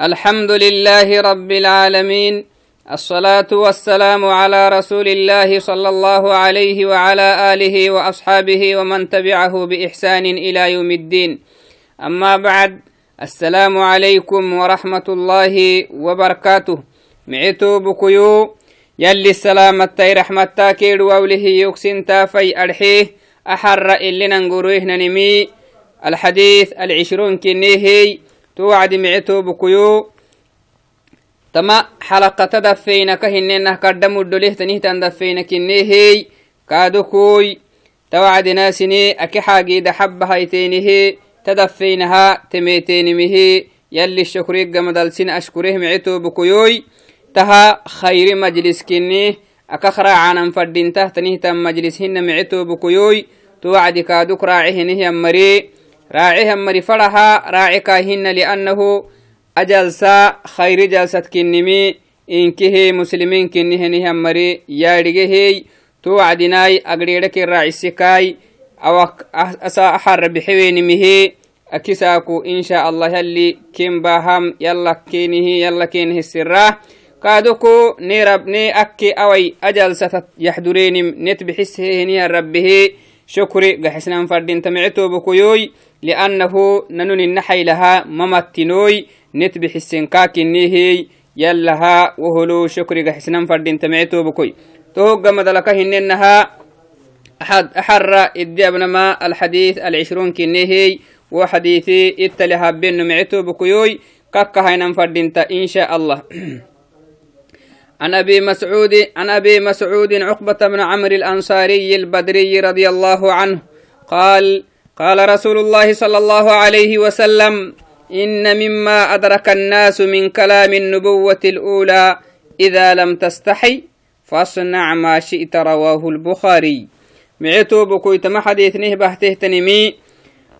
الحمد لله رب العالمين الصلاة والسلام على رسول الله صلى الله عليه وعلى آله وأصحابه ومن تبعه بإحسان إلى يوم الدين. أما بعد السلام عليكم ورحمة الله وبركاته. معتو بكيو يلي السلامة رحمة تاكيد ووله يكسن تافي أرحيه أحر إلي ننقروه ننمي الحديث العشرون كنيهي to wacdi mice toobkuyo tama xalaqata dafeynaka hinenah kadha muddholehtanihtan dafeynakine kaadokooy ta wacdinaasine ake xaagiida xabbahaiteynihe ta dafeynaha temeeteynimihe yalli shokreeggamadalsin ashkureh mice toobukoyoy taha khayri majliskine aka raacanan fadhintah tanihtan majlis hina mice toobukoyoy to wacdi kaaduk raace henehyan maree بكيوي توعد كادوك راعيه يمري راعيه مري فرها راعي كاهن لأنه أجلسا خير جلسة كنمي إنكه مسلمين كنه نهم مري يارجه توعدناي أقريرك الراعي السكاي أو أسا أحر بحوين مهي أكساكو إن شاء الله يلي كم باهم يلا كينه يلا كينه السراه كادوكو نيرب ني أكي أوي أجل ستت يحضرين نت بحسه هنيا ربه. شكري قحسنا فردين تمعتو بكيوي لأنه ننن النحي لها ممتنوي نت بحسن كاكنيه يلها وهلو شكري قحسنا فردين تمعتو بكوي. توقع مدلك هننها أحد أحر إدي أبنما الحديث العشرون كنيه وحديثي إتلها بين معتو بكيوي كاكا هينم فردين إن شاء الله. عن أبي مسعود عن أبي مسعود عقبة بن عمرو الأنصاري البدري رضي الله عنه قال قال رسول الله صلى الله عليه وسلم إن مما أدرك الناس من كلام النبوة الأولى إذا لم تستحي فاصنع ما شئت رواه البخاري. معتو بكويت ما حديث نهبه تهتنمي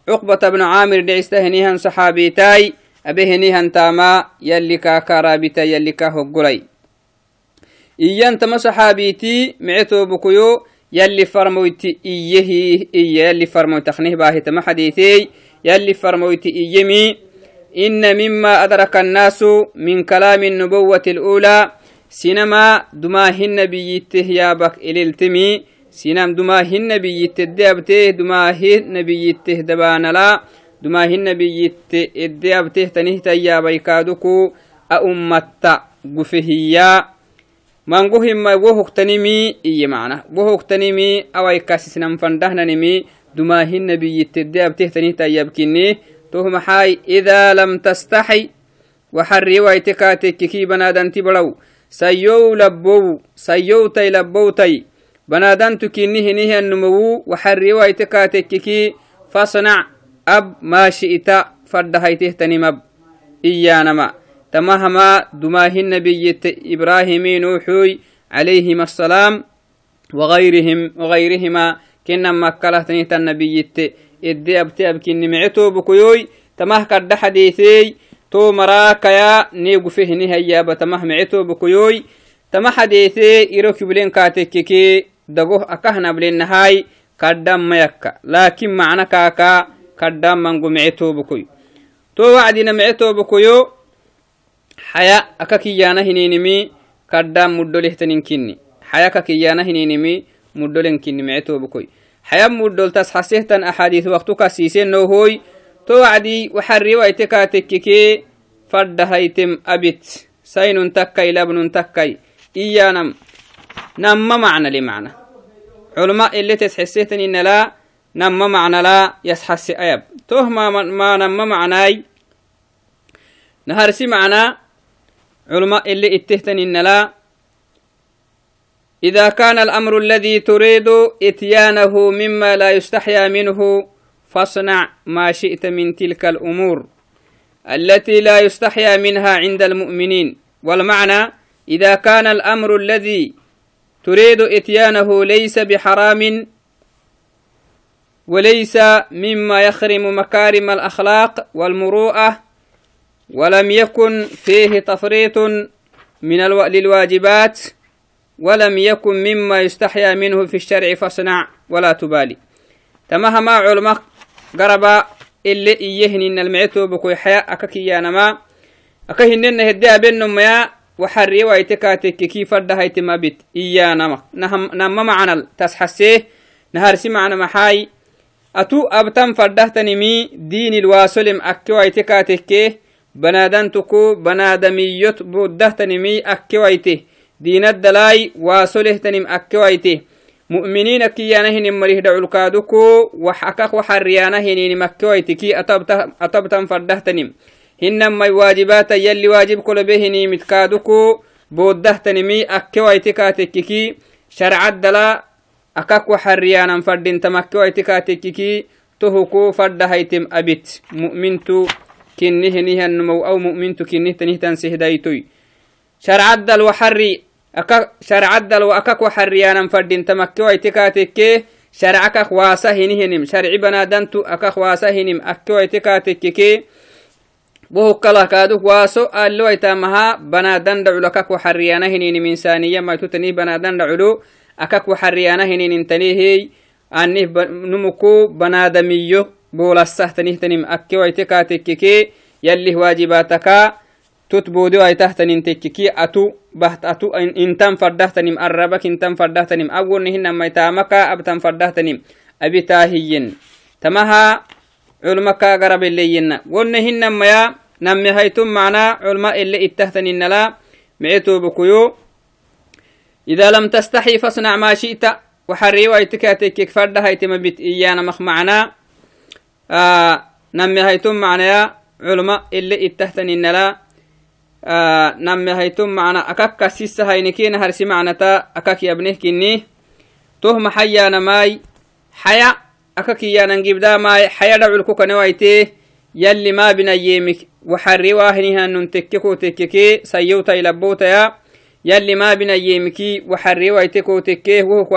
عقبة بن عامر دعستهنيها صحابيتاي أبهنيها تاما يلي كاكارابتا يلي كاهقلي إيان تما صحابيتي معتو بكيو يلي فرمويتي إيه إيه يلي فرموي تخنيه باهي تما حديثي. يلي فرمويتي إيمي إن مما أدرك الناس من كلام النبوة الأولى سينما دماهن بيته يا بك إللتمي سينام دماهن بيته دابته دماهن بيته دبانلا. دماهن بيته الدابته تنهت يا بيكادكو أأمتا قفهيا. Mango himma wo hoktanimi iye mana wo hoktanimi awai kasisnan fandahnanimi dumahin nabiyittede abtehtanihtayyabkini toh maxai ida lam tastaxi waxariwaite kaatekkiki banadanti baraw sayyow labbow sayyowtai labbowtai banadantu kinni hinihiannumowu waxariwaite kaatekkiki fasnac ab maa shi'ita faddahaitehtanimab iyaanama تمهما دماه النبي إبراهيم نوحوي عليهما السلام وغيرهم وغيرهما كنا مكله تنيت النبي إدي أبتي أبكين معتو بكيوي. تمه كرد حديثي. تو مراك يا نيقو فيه نهاية بتمه معتو بكيوي. تمه حديثي إروك بلين كاتككي. دقوه أكهنا بلين نهاي. كردام ميكا لكن معنى كاكا. كردام منقو معتو بكيو. تو وعدنا معتو بكيو. هنينمي كردام مدول اهتنين حيا كاكيانا هنينمي مدول كني معتو بكوي حيا مدول تسحسيهتن أحاديث وقتك سيسين نوهوي توعدي وحري ويتكاتككي فرد هيتم أبت سين تكي لبن تكي إيانم نم معنى لمعنى علماء اللي تسحسيهتن إن لا نم معنى لا يسحس أيب توه ما, ما نم معناي نهارسي معنى علماء اللي اتهتن إن لا إذا كان الأمر الذي تريد إتيانه مما لا يستحيا منه فاصنع ما شئت من تلك الأمور التي لا يستحيا منها عند المؤمنين. والمعنى إذا كان الأمر الذي تريد إتيانه ليس بحرام وليس مما يخرم مكارم الأخلاق والمروءة ولم يكن فيه تفريط من ألو... للواجبات ولم يكن مما يستحيا منه في الشرع فاصنع ولا تبالي. تمهما علماء قربا اللي إيهن المعتو بكوي حياء أككيانما aka hinenna hedde abennomaya وحري ويتكاتك كيف هيت مبت إيانا نما. معنى تسحسيه نهار سمعنا محاي. أتو أبتم فردهتني مي دين الواسلم أكي ويتكاتك بنادن تكو بنادميت بودهتني مي أكي ويته دين الدلاي واسلهتني أكي ويته مؤمنين كيانا هنم مريه دعوكادوكو وحكك وحريانا هنين مكي ويتكي أتبتم فردهتني hinamai waajibata yalli waajib kolo behini mitkaaduku booddahtanimi akke waitikatekkiki sharcaddala akak waxariyanan fadhintamakke waitikatekkiki tohuku fadhahaytem abit mu'mintu kinihinihanmow aw mu'mintu kinihtanihtan sihdaytoy sharcaddal waxari sharcaddal wa akak waxariyanan fadhintamakke waitikatekke sharcakak waasa hinihinim sharci banadantu akak waasa hinim akke waitikatekkike bohokkalah kaaduk waaso allowaitamaha banaadan dhaculo akak waxariyana hinini minsaniya maitutani banaadan dhaculo akak waxariyana hininin tanihey anih numuku banaadamiyo boolasahtanihtanim akke waite kaatekkeke yallih waajibaataka tut boodi waitahtanin tekkeki atu baht atu intan faddahtanim arrabak intan faddahtanim awwonihinamaitaamaka abtan faddahtanim abitaahiyen tamaha اللينا ونهن ميا نمي هيتم معنا علماء اللي اتهتن لا معتو بكيو إذا لم تستحي فاصنع ما شئت وحري ويتكاتك فرد هيتم بيت إيانا مخ معنا آه نمي هيتم معنا يا علماء اللي اتهتن لا آه نمي هيتم معنا أكاك سيسا هينكين هرسي معنا تا أكاك يبنه كني تهم حيانا ماي حيا akakiyanan gibdamai haya dhaculkukanewaite yalli ma binayemik waxarri wahinihanun tekke ko tekkeke sayyowtai labbotaya yalli ma binayemiki waxarri waite ko tekke wohu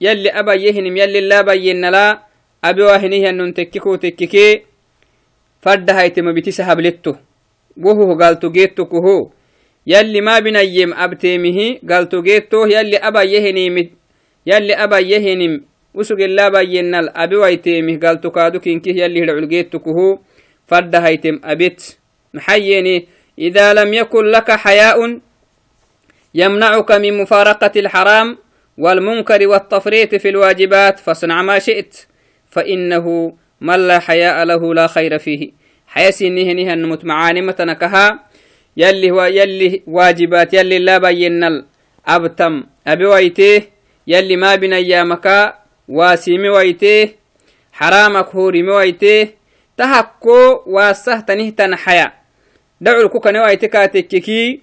kwasimahanu makke waiteke yalli abayyehinimiti yalli abayyehinim yalli labayyennala abi wahinihanun tekke ko tekkeke faddahaitema bitisa habletto wohu galto geettokoho يلي ما بنيم أبتيمه قالت جيتو يلي أبا يهنيم يلي أبا يهنيم وسق الله بينال أبي ويتيمه قالت كادو كينكي يلي هدعو جيتكه فرد هيتم أبت إذا لم يكن لك حياء يمنعك من مفارقة الحرام والمنكر والتفريط في الواجبات فاصنع ما شئت فإنه من لا حياء له لا خير فيه. حيسي نهنها النمت معاني متنكها يلي هو يلي واجبات يلي لا بينال. أبتم أبي ويتيه يلي ما بين أيامك واسيمي ويتيه حرامك هوريمي ويتيه تهكو واسه تنهتن حياة دعو الكوكا ويتكاتككي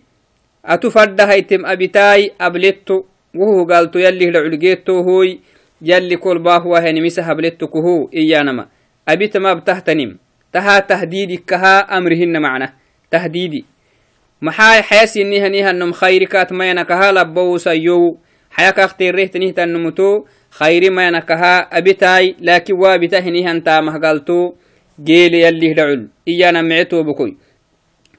أتفرد هيتم أبتاي أبلتو. وهو قالتو يلي دعو الجيتو هوي يلي كل باهو أبلتو كهو إيانما أبيت ما بتهتنم تها تهديدك كها أمرهن معنا تهديدي maxaa xayasinihanihannum khayrikaat mayanakaha labbowusayow xayakaktirehtanihtanumuto khayri mayanakaha abitaai laakin waabita hinihantaamahgalto geele yallih dhacul iyana mecetobukoy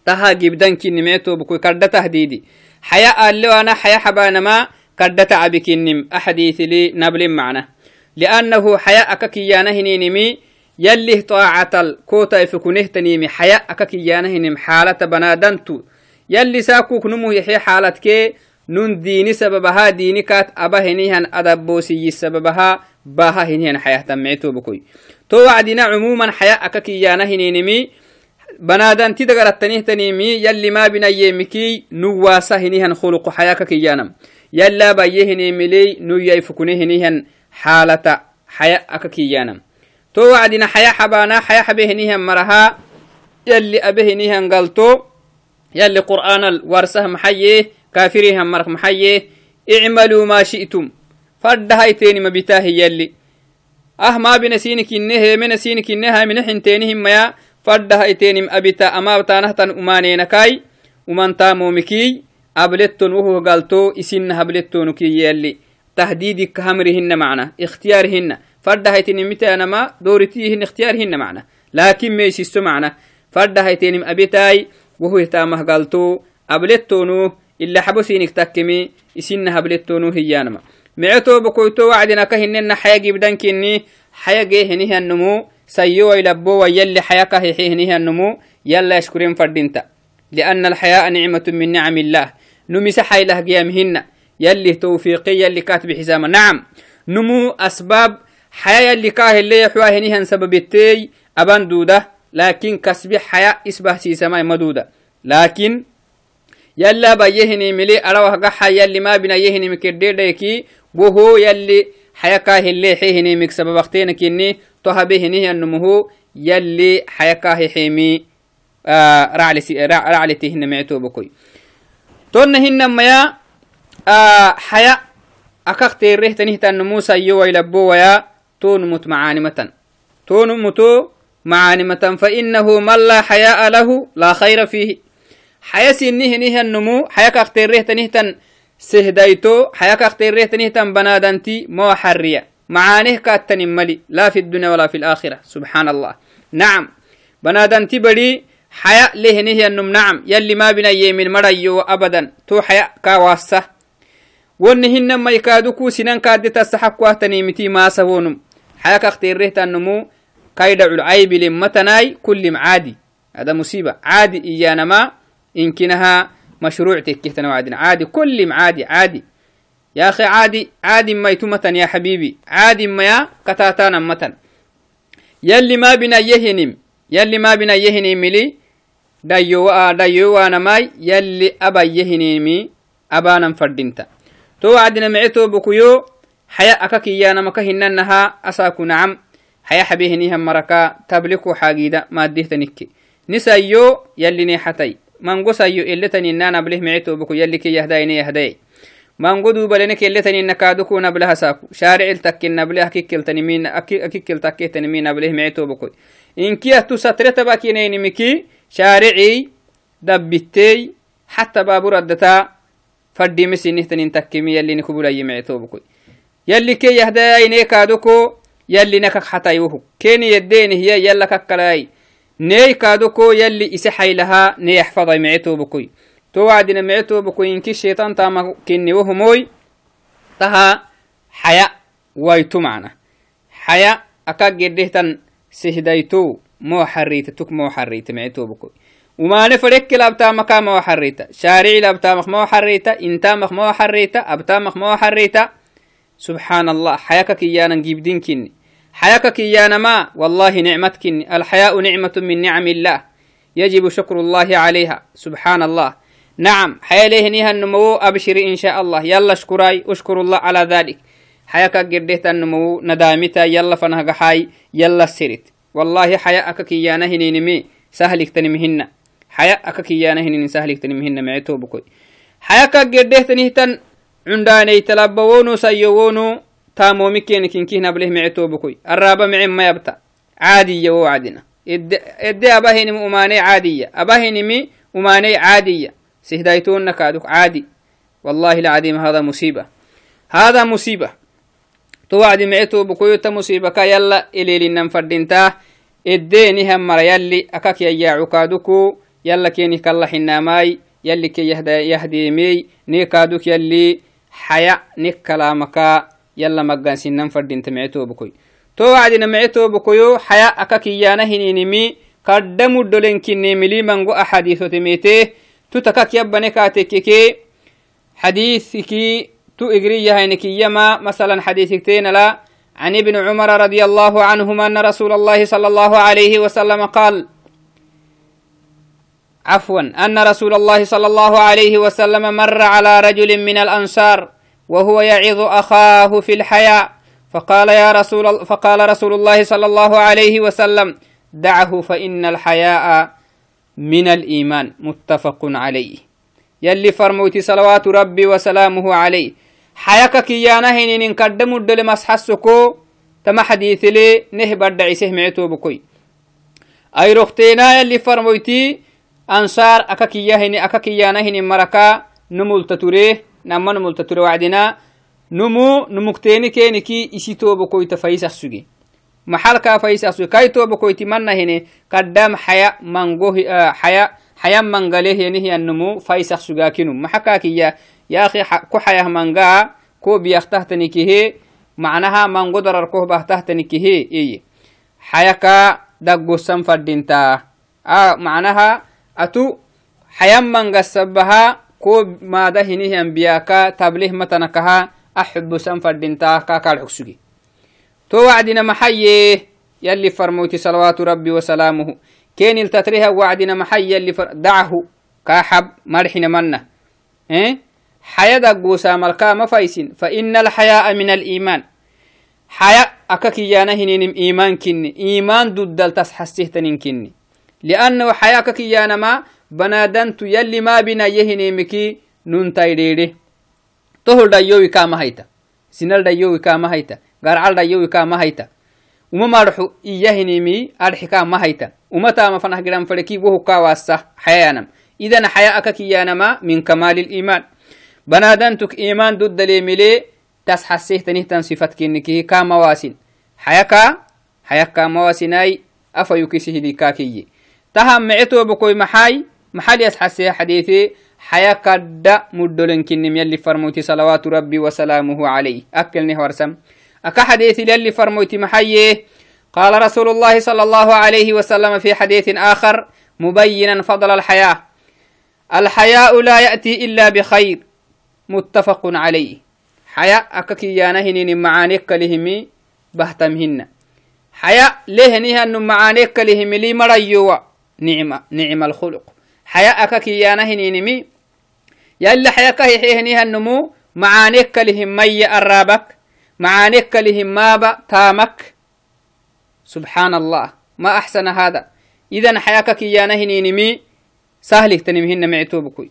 taha gibdankini mecetobukoy kadda tahdidi xaya alewana xaya xabanama kadda tacabikinim axadiithili nablin macna liannahu xaya akakiyana hininimi yallih طaacatal kootaifikunehtanimi xaya akakiyanahinim xaalata banadantu yalli saakuk numu yaxye xaaladkee nun diini sababahaa diini kaat aba henihan adabboosiyyi sababahaa baha hinihan xayahtan micetobukoy to wacdina cumuman xaya aka kiyaana hininimi banaadanti dagarattanihtanimi yalli maa binayemikii nuwaasa hinihan khuluqu xaya ka kiyaanam yallaa bayye hinimiley nuyyai fukune hinihan xaalata xaya aka kiyaanam to wacdina xaya xabaana xaya xabe hinihan marahaa yalli abe hinihan galto يلي قرآن الورسه محيه كافريها مرق محيه اعملوا ما شئتم فردها يتيني ما بتاه يلي آه ما بنسينك إنه من سينك فردها يتيني أبتا أما بتانهتن أمانين كاي ومن تامو مكي أبلتون وهو قالتو إسن هبلتون كي يلي تهديدك همرهن معنا اختيارهن فردها يتيني متى أنا ما دورتيهن اختيارهن معنا لكن ما يسيسو معنا فردها يتيني أبتاي وهو يتامه قالتو أبلتونو إلا حبو سينك تكمي إسنها أبلتونو هيانما معتو بكويتو وعدنا كهنن حيا جبدان كني حيا جيه هنيه النمو سيو يلبو يلي حياك هيحيه النمو يلا يشكرين فردينتا. لأن الحياء نعمة من نعم الله. نمس حيله قيامهن. يلي توفيقي يلي كاتب حزامة نعم. نمو أسباب حياة يلي كاه اللي يحواه سبب التي أبان دودة. لكن كسب حياة إسبه سيسماء مدودة. لكن يلا بيهني ملي أروه قحا يلي ما بنا يهني مكرديديكي وهو يلي حيكاه اللي حيهني مك سبب اختين كني تهبهني النمو يلي حيكاه حيمي آه رعلي رعلي تهن معتو بكوي. تون ميا آه حيا أكاك تيره تنه تنمو سيو ويلبو ويا تون مت معانمة تون متو معانمة فإنه من لا حياء له لا خير فيه. حيا سنه نه النمو حيا كاك تيره تنه تن سهدايتو حيا كاك تيره تنه تن بنادنتي مو حرية. معانه كاتن ملي. لا في الدنيا ولا في الآخرة. سبحان الله. نعم. بنادنتي بدي حياء له نهي النم نعم. يلي ما بنا يمين مريو أبدا. تو حياء كواسة. ونهن ما يكادوكو سنان كادتا السحق واتنيمتي ما سوونم حياء كاختير النمو كايدع العيب لمتناي كل عادي هذا مصيبة. عادي إيانا ما. إنكنها مشروع تكيتنا وعدنا عادي كل عادي عادي يا أخي عادي عادي ما يتمتن يا حبيبي عادي ما يا كتاتانا متن يلي ما بنا يهنم يلي ما بنا يهنم لي dayowanamai yalli abayyahinimi abanan fadinta to wacdina meceto bokuyo haya aka kiyanamaka hinanaha asaku nacam haya habehinihan maraka tabliku xagida maadihtanike nisayo yalline xatay mango sayo eletanina nableh meceto boku yalli ke yahdaine yahdaye mango dubalene keletanina kaduku nable hasaku shaaricil takke nable akikkel takkehtanimi nableh meceto bokoy inkiyahtu satretabakinainimiki shaaricii dabbitey حتى بابور الدتا فردي مسي نهتنين تكيمي يلي نكبولا يمعتوبكو يلي كي يهدا يني كادوكو يلي نكك حتى يوهو كيني يدين هي يلا ككلاي ني كادوكو يلي إسحي لها ني يحفظ يمعتوبكو توعدنا معتوبكو إنكي الشيطان تاما كيني وهموي. تها حياء وايتو معنا. حياء أكاك جدهتن سهدايتو مو حريت تك مو حريت معتو بكو وما نفرك لابتامك مو حريت. شارع لابتامك مو حريت. انتامك مو حريت ابتامك مو حريت. سبحان الله كيانا نجيب دين كني. حياك كيانا ما والله نعمتك. الحياء نعمة من نعم الله. يجب شكر الله عليها. سبحان الله. نعم حياليه نيها النمو؟ أبشر إن شاء الله. يلا اشكراي أشكر الله على ذلك. حياك قردت النمو. ندامتا يلا فنهق حاي يلا السرت والله حياء كيانا هنينمي سهلك تنمهن. حياء كيانا هنين سهلك تنمهن. معتو بكوي حياء كجده تنهتن عنداني تلبوونو سيوونو. تامو مكين كين نبله معتو بكوي. الرابع معين ما يبتا. عادية وعدنا إدي أباهن أماني عادية. أباهن مي أماني عادية. سهدايتون نكادوك. عادي. والله العظيم هذا مصيبة. هذا مصيبة. توعد معتو بكويتا مصيبك يلا إلي لنن فردنتاه إديني هم يلي أكاك يا عكادوكو يلا كيني كالله حناماي يلي كي يهدي, يهدي مي. نيكادوك يلي حياء نيك كلامكا يلا مقان سنن فردنت معتو بكوي توعدنا معتو بكويو حياء أكاك يانا هنينمي قدموا الدولين كني ملي منغو أحاديثو تميته تتكاك يبني كاتككي حديثكي تو إجري هينك يما مثلا حديثك لا عن ابن عمر رضي الله عنهما أن رسول الله صلى الله عليه وسلم قال عفوا أن رسول الله صلى الله عليه وسلم مر على رجل من الأنصار وهو يعظ أخاه في الحياء. فقال يا رسول فقال رسول الله صلى الله عليه وسلم دعه فإن الحياء من الإيمان. متفق عليه. يلي فرموتي صلوات ربي وسلامه عليه. حياك كيانا هنين قدم الدل مسحسكو تما حديث لي نه برد عيسه معتو بكوي. أي رختينا يلي فرمويتي أنصار أكا كيا هني أكا كيانا هنين مركا نمول تتوريه نما نمول تتوري وعدنا نمو نمكتيني كينكي إسيتو بكوي تفايسة سجي محل كا فايسة سجي كاي تو بكوي تمنى هني قدام حياة منغو حياة حياة منغليه ينهي النمو فايسة سجاكينو محكا كيا يا أخي كو حياه منغا كو بيختهتني كيه معناها من قدر الكوه بهتهتني كيه إيه حيكا دقوسا فردينتا آه معناها أتو حيام من قصبها كو ما دهنه أنبياكا تبليه متنكها أحب سنفردينتا كاكال عكسوكي تو وعدنا محيه يلي فرموتي صلوات ربي وسلامه. كين التتريها وعدنا محي يلي فر... دعه كاحب مرحنا منا إيه؟ حياة قوسا ملكا مفايسين فإن الحياء من الإيمان. حياء أككيانا هنين إيمان كني. إيمان ضد تصحسيه تنين كني. لأنه حياء أككيانا banadantu yalli maabinayye hineemiki nuntaydheedhe tohol dhayyowi kaamahayta sinal dhayyowi garcal dhayyowi uma marxu iya hinimi adxi kaamahayta uma taama fanah idan xaya akakiyaanama min kamaali liimaan banaadantuk iimaan duddaleemile tas hasehtanihtan sifat kinnikihi xayaka xayakkaamawaasinai afayukisi hidikaakiye tahan maxaay? محل يسحسيه حديثي حياكا دا مدلن كنم يلي فرموتي صلوات ربي وسلامه عليه. أكلني ورسم أكا حديث يلي فرموتي محيه قال رسول الله صلى الله عليه وسلم في حديث آخر مبينا فضل الحياة. الحياء لا يأتي إلا بخير. متفق عليه. حياء أككيانا هنين معانيك لهمي بهتمهن. حياء لهنها أنه معانيك لهمي لي مريوا نعمة نعم الخلق. حياء أككيانا هنين يلا حياء كهيهنها النمو معانيك لهم مي الرابك معانيك لهم مابا تامك. سبحان الله ما أحسن هذا. إذا حياك كيانا هنينمي. سهلك تنمهن معتوبكوي.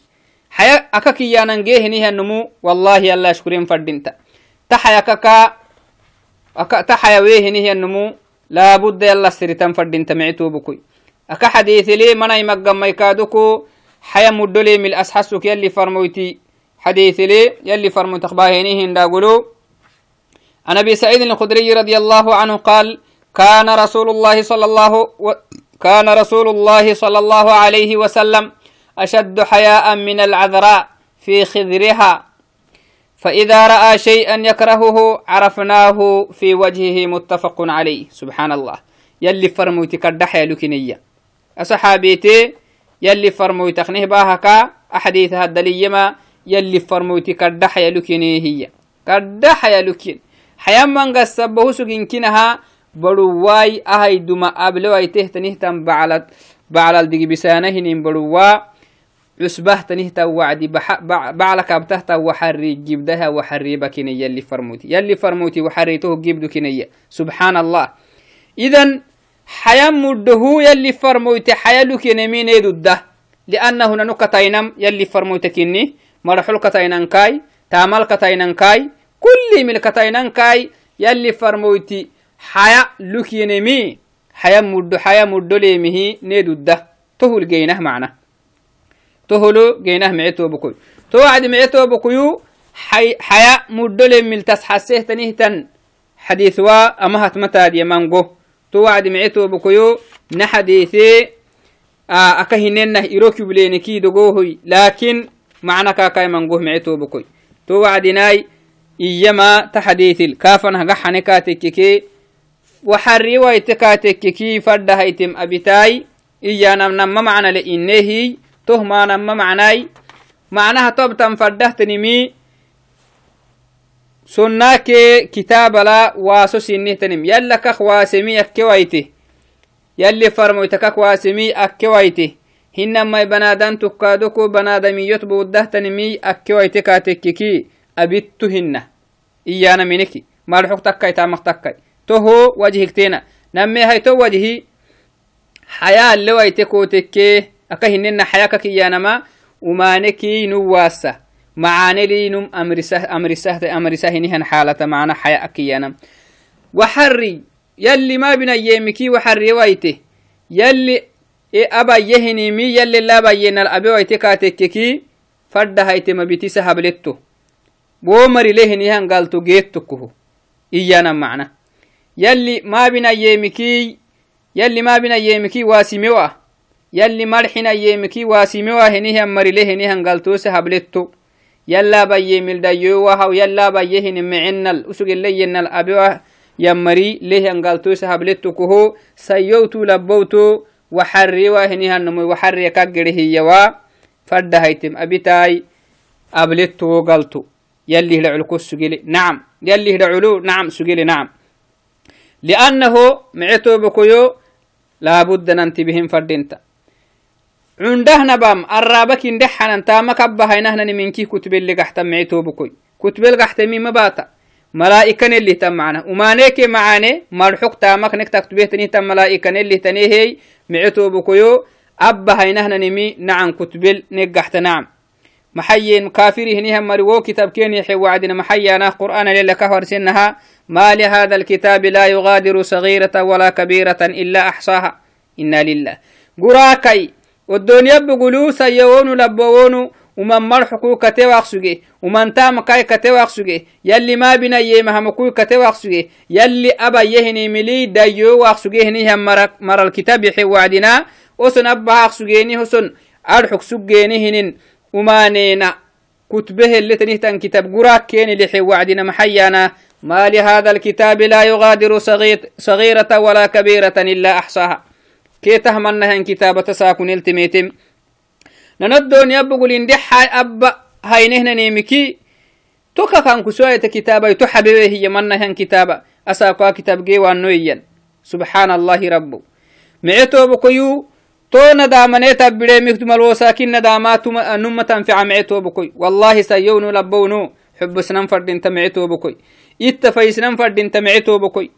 حيا أكا كيانا جيهنيها النمو والله يلا شكرين فردينتا. تحياكك أكا تحيا ويهنيها النمو لابد يلا سريتان فردينتا معتوبكوي. يمقم ميكادوكو حيا مدولي من الأسحسك يلي فرمويتي حديث لي يلي فرمويت أخباهينيهن دا قلو عن أبي سعيد الخدري رضي الله عنه قال كان رسول الله صلى الله و... كان رسول الله صلى الله عليه وسلم أشد حياء من العذراء في خذرها فإذا رأى شيئا يكرهه عرفناه في وجهه متفق عليه سبحان الله يلي فرموتي كردح يا لكنية أصحابيتي يلي فرموتي تخنيه باهكا أحاديث الدليما يلي فرموتي كردح لكنيه هي. كردح يا لكن حيا من قصبه سجن كنها بروواي أهي دما أبلوي تهتنهتم بعلت بعلل دقي بسانهن بروا عسبه تنهتا وعدي بعلك أبتهتا وحري جبدها وحري بكني يلي فرموتي. يلي فرموتي وحريته جبدو كنية سبحان الله. إذن حيا مده يلي فرموتي حيا لكنمين يدده لأنه نكتينم يلي فرموتي كني مرحل كتينن كاي تامل كتينن كاي كل من كتينن كاي يلي فرموتي حيا لكينمي حيا مدو حيا مدو ليمه نيدوده تهول جينه معنا. تهولو جينه معتو بكوي تو عد معتو بكويو حي حيا مدو ليم التسحسيه تنهتن حديث وا أمهت متى دي مانجو تو عد معتو بكويو نحديثي آه أكهننه إيروكي بلينكي دقوهي. لكن معنى كاكاي مانجوه معتو بكوي تو وعدناي إيما تحديث الكافن هقحني كاتككي وحري ويتكاتككي فرد هيتم أبتاي إيانا نما معنى لإنهي. تهما نما معناي. معناها طبطا فرده تنمي سناك كتاب لا واسو سنه تنم يلا كخ واسمي أكويته يلي فرمويتك واسمي أكويته هنما بنادان تكادوكو بنادميوت بوده تنمي أكويته كاتككي. أبتو هنه إيانا منكي. مالحوك تكاي تامك تكاي. toho wajhigtena namme hayto wajhi xaya alle waytekotekke aka hinena xayaka kiyanama umaneki nuwasa macanelinum amrisa hinihan xaalata macna xaya akiyanam waxari yalli ma binayemiki waxari wayte yalli abayyehinimi yalli labayyenal abe wayte katekkeki fadda hayte mabitisa habletto wo marile hinihan galto geettokuhu iyanam macna يلي ما بنا يمكي يلي ما بنا يمكي واسموا يلي مرحنا يمكي واسموا هنيه مريله هنيه قالتوس هبلتو معنا الأسق اللي ين الأبوا يمري. ليه انقلتو سهبلتكو سيوتو لبوتو. وحري واهنها النمو وحري كاقره يوا فرد هيتم أبتاي أبلتو قلتو. يلي هدعلكو سجلي نعم. يلي هدعلو نعم. سجلي نعم. لأنه معتو بكيو. لابد ننتبهن فردينتا. اللي قحتا مين مباتا. ملائكة اللي تم معنا ومانيك معاني مرحوك تامك نك تكتبه تنيه تم ملائكة اللي تنيه معتو بكيو أبا هينهنا نمي نعم كتبل نقحت نعم. محيين كافره نهم مريو كتاب كين يحي وعدنا. محيانا قرآن للا كهور سنها. ما لهذا الكتاب لا يغادر صغيرة ولا كبيرة إلا أحصاها. إنا لله. قراكي والدنيا بقولوا سيوون لبوون ومن مرحكو كتواق سجي ومن تام كاي كتواق سجي يلي ما بنا يما همكو كتواق سجي يلي أبا يهني ملي دايو واق سجي هني هم مر الكتاب يحي وعدنا. وسن أبا سجيني حسن أرحك سجيني هنين. ومانينا كتبه اللي تنهتن كتاب قراك كين لحي وعدنا. محيانا. ما لهذا الكتاب لا يغادر صغيرة ولا كبيرة إلا أحصاها. كي تهمنها إن كتابة ساكن التميتم نندون يبقوا لندح أب هينهن نيمكي. توكا كان كسوية كتابة تحبه هي منها كتابة. أساقوا كتاب جيوان نويا. سبحان الله ربه معتو بكيو تو ندامني تبري مكتم الوساكين ندامات نمة تنفع معتو بكوي والله سيونو لبونو. حب سنن فردين تمعتو بكوي إت فيسنن فردين تمعتو بكوي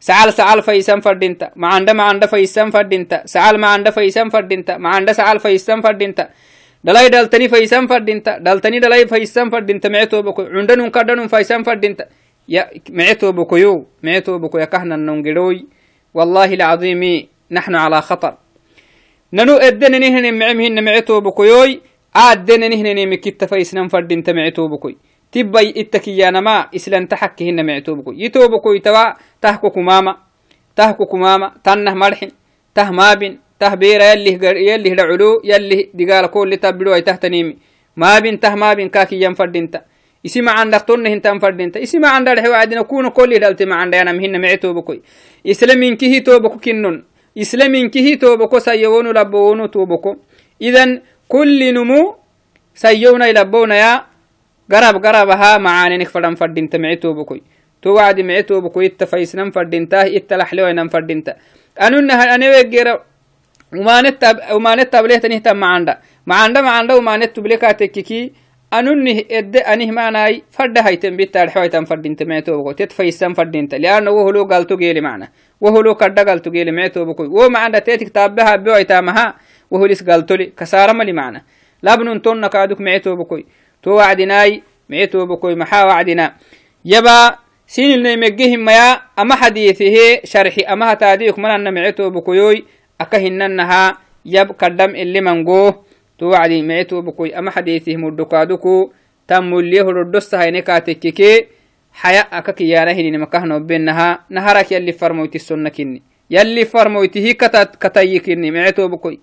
سعال سعال فيسن فردينتا. ما عند ما عند فيسن فردينتا. سعال ما عند فيسن فردينتا. ما عند سعال فيسن فردينتا. دلاي دلتني فيسن فردينتا. دلتني دلاي فيسن فردينتا. معتو بكوي عندن كدن فيسن فردينتا. يا معتو بكويو معتو بكوي كهنا نونجروي والله العظيم نحن على خطر. ننو ادن نهن معمهن معتو بكويوي يتو بكوي توا تحكو كماما تحكو كماما تنه مرحن ته مابن ته بيرا يلي يلي دعلو يلي دقال كل تبلو اي تحتنيمي مابن ته مابن كاكي ينفردين تا isima candak tonne hintan fadinta isima candar xewaadina kuno koli dhalte macandayana mihinna mecetobokoy islaminkihi toboko kinnon islaminkihi toboko sayowonu labowonu toboko idan kulli numu sayowna labonaya garab garab ahaa macaanenik fadhan fadhinta mici tobokoy to wacdi mici toboko itta faisnan fadhinta itta laxlewainan fadhinta anunna anewegera umanet tablehtanitan macanda macanda macanda umanet tublekatekkiki anunih edde anih manai fadda hayten bittaadhewaitan fadhinta mici toboko tet faisan fadhinta lianna woholo galto geeli macna جيلي معتو بكوي ومع تيتك تابها بيويتا مها وهلس قالتولي كسارة ملي معنا لابن تون كادوك معتو بكوي تو وعدناي معتو بكوي محا وعدنا. يبا سين اللي مجيهم ميا أما حديثه شرحي أما تاديك من أن معتو بكوي أكهننها يب كدم اللي منقوه تو وعدي معتو بكوي أما حديثه مردكادوكو تم اللي هو الدست هاي نكاتككي حياء أكك يا نهني مكهنا وبينها نهرك يلي فرموتي السنة كني يلي فرموتي كتت كتيكني معتو بكوي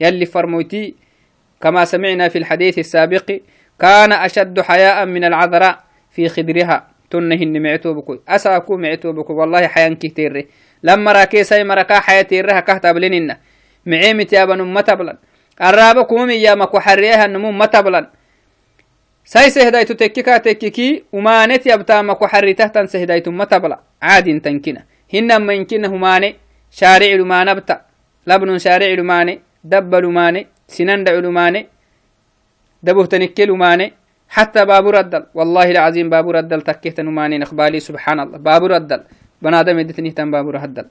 يلي فرموتي كما سمعنا في الحديث السابق كان أشد حياء من العذراء في خدرها. تنهن معتو بكوي أساكو معتو بكوي والله حيان كتير. لما راكي ساي مركا حياتي رها كهتا بلننا معيمتي يا بنو متبلن الرابكم يا مكو حريها النمو متبلن ساي سهدايتو تكيكا تكيكي. ومانت يبتامك وحريته سهدايتو متبلا عاد تنكنا هنا ما يمكن هماني شارع لمانة بتا لبن شارع لمانة دب لمانة سنان دع تنكي لمانة حتى بابو ردل. والله العظيم بابو ردل تكيت نماني نخبالي سبحان الله. بابو ردل بنادم يدتني تن بابو ردل.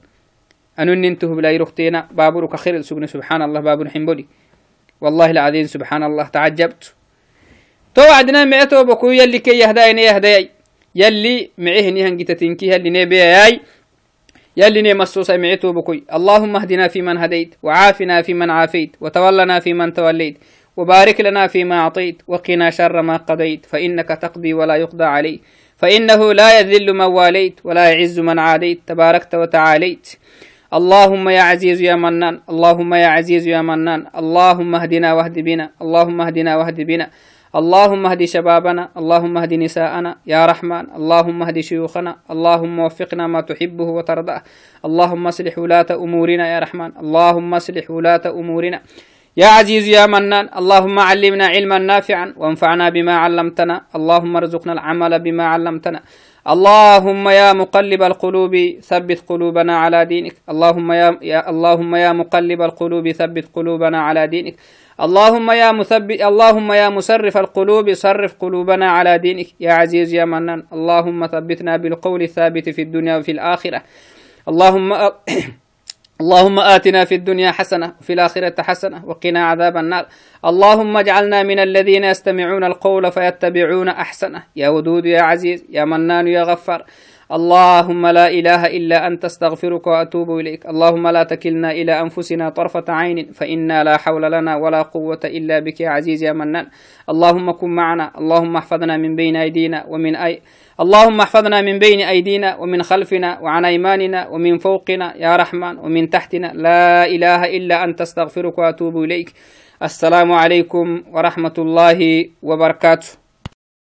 أنو ننتهو بلا يرختينا بابو كخير سبحان سبحان الله بابو حنبولي والله العظيم سبحان الله تعجبت. تو وعدنا معتو بكو يلي كي يهداي يهداي. يلي معه نيهن جتتنكي يلي نبياي يلي نمسوس معتو بكوي. اللهم اهدنا فيمن هديت وعافنا فيمن عافيت وتولنا فيمن توليت. وبارك لنا فيما أعطيت وقنا شر ما قضيت فإنك تقضي ولا يقضى عليك فإنه لا يذل من واليت ولا يعز من عاديت. تباركت وتعاليت. اللهم يا عزيز يا منان اللهم يا عزيز يا منان اللهم اهدنا واهد بنا اللهم اهدنا واهد بنا اللهم اهد شبابنا اللهم اهد نساءنا يا رحمن اللهم اهد شيوخنا اللهم وفقنا ما تحبه وترضاه. اللهم اصلح ولاة أمورنا يا رحمن اللهم اصلح ولاة أمورنا. يا عزيز يا منان اللهم علمنا علما نافعا وانفعنا بما علمتنا اللهم ارزقنا العمل بما علمتنا. اللهم يا مقلب القلوب ثبت قلوبنا على دينك. اللهم يا, يا اللهم يا مقلب القلوب ثبت قلوبنا على دينك. اللهم يا مثبت اللهم يا مسرف القلوب صرف قلوبنا على دينك. يا عزيز يا منان اللهم ثبتنا بالقول الثابت في الدنيا وفي الآخرة. اللهم اللهم آتنا في الدنيا حسنة وفي الآخرة حسنة وقنا عذاب النار. اللهم اجعلنا من الذين يستمعون القول فيتبعون أحسنه. يا ودود يا عزيز يا منان يا غفار. اللهم لا إله إلا أنت استغفرك وأتوب إليك. اللهم لا تكلنا إلى أنفسنا طرفة عين فإنا لا حول لنا ولا قوة إلا بك يا عزيز يا منان. اللهم كن معنا اللهم احفظنا من بين أيدينا ومن أي اللهم احفظنا من بين أيدينا ومن خلفنا وعن أيماننا ومن فوقنا يا رحمن ومن تحتنا. لا إله إلا أنت استغفرك وأتوب إليك. السلام عليكم ورحمة الله وبركاته.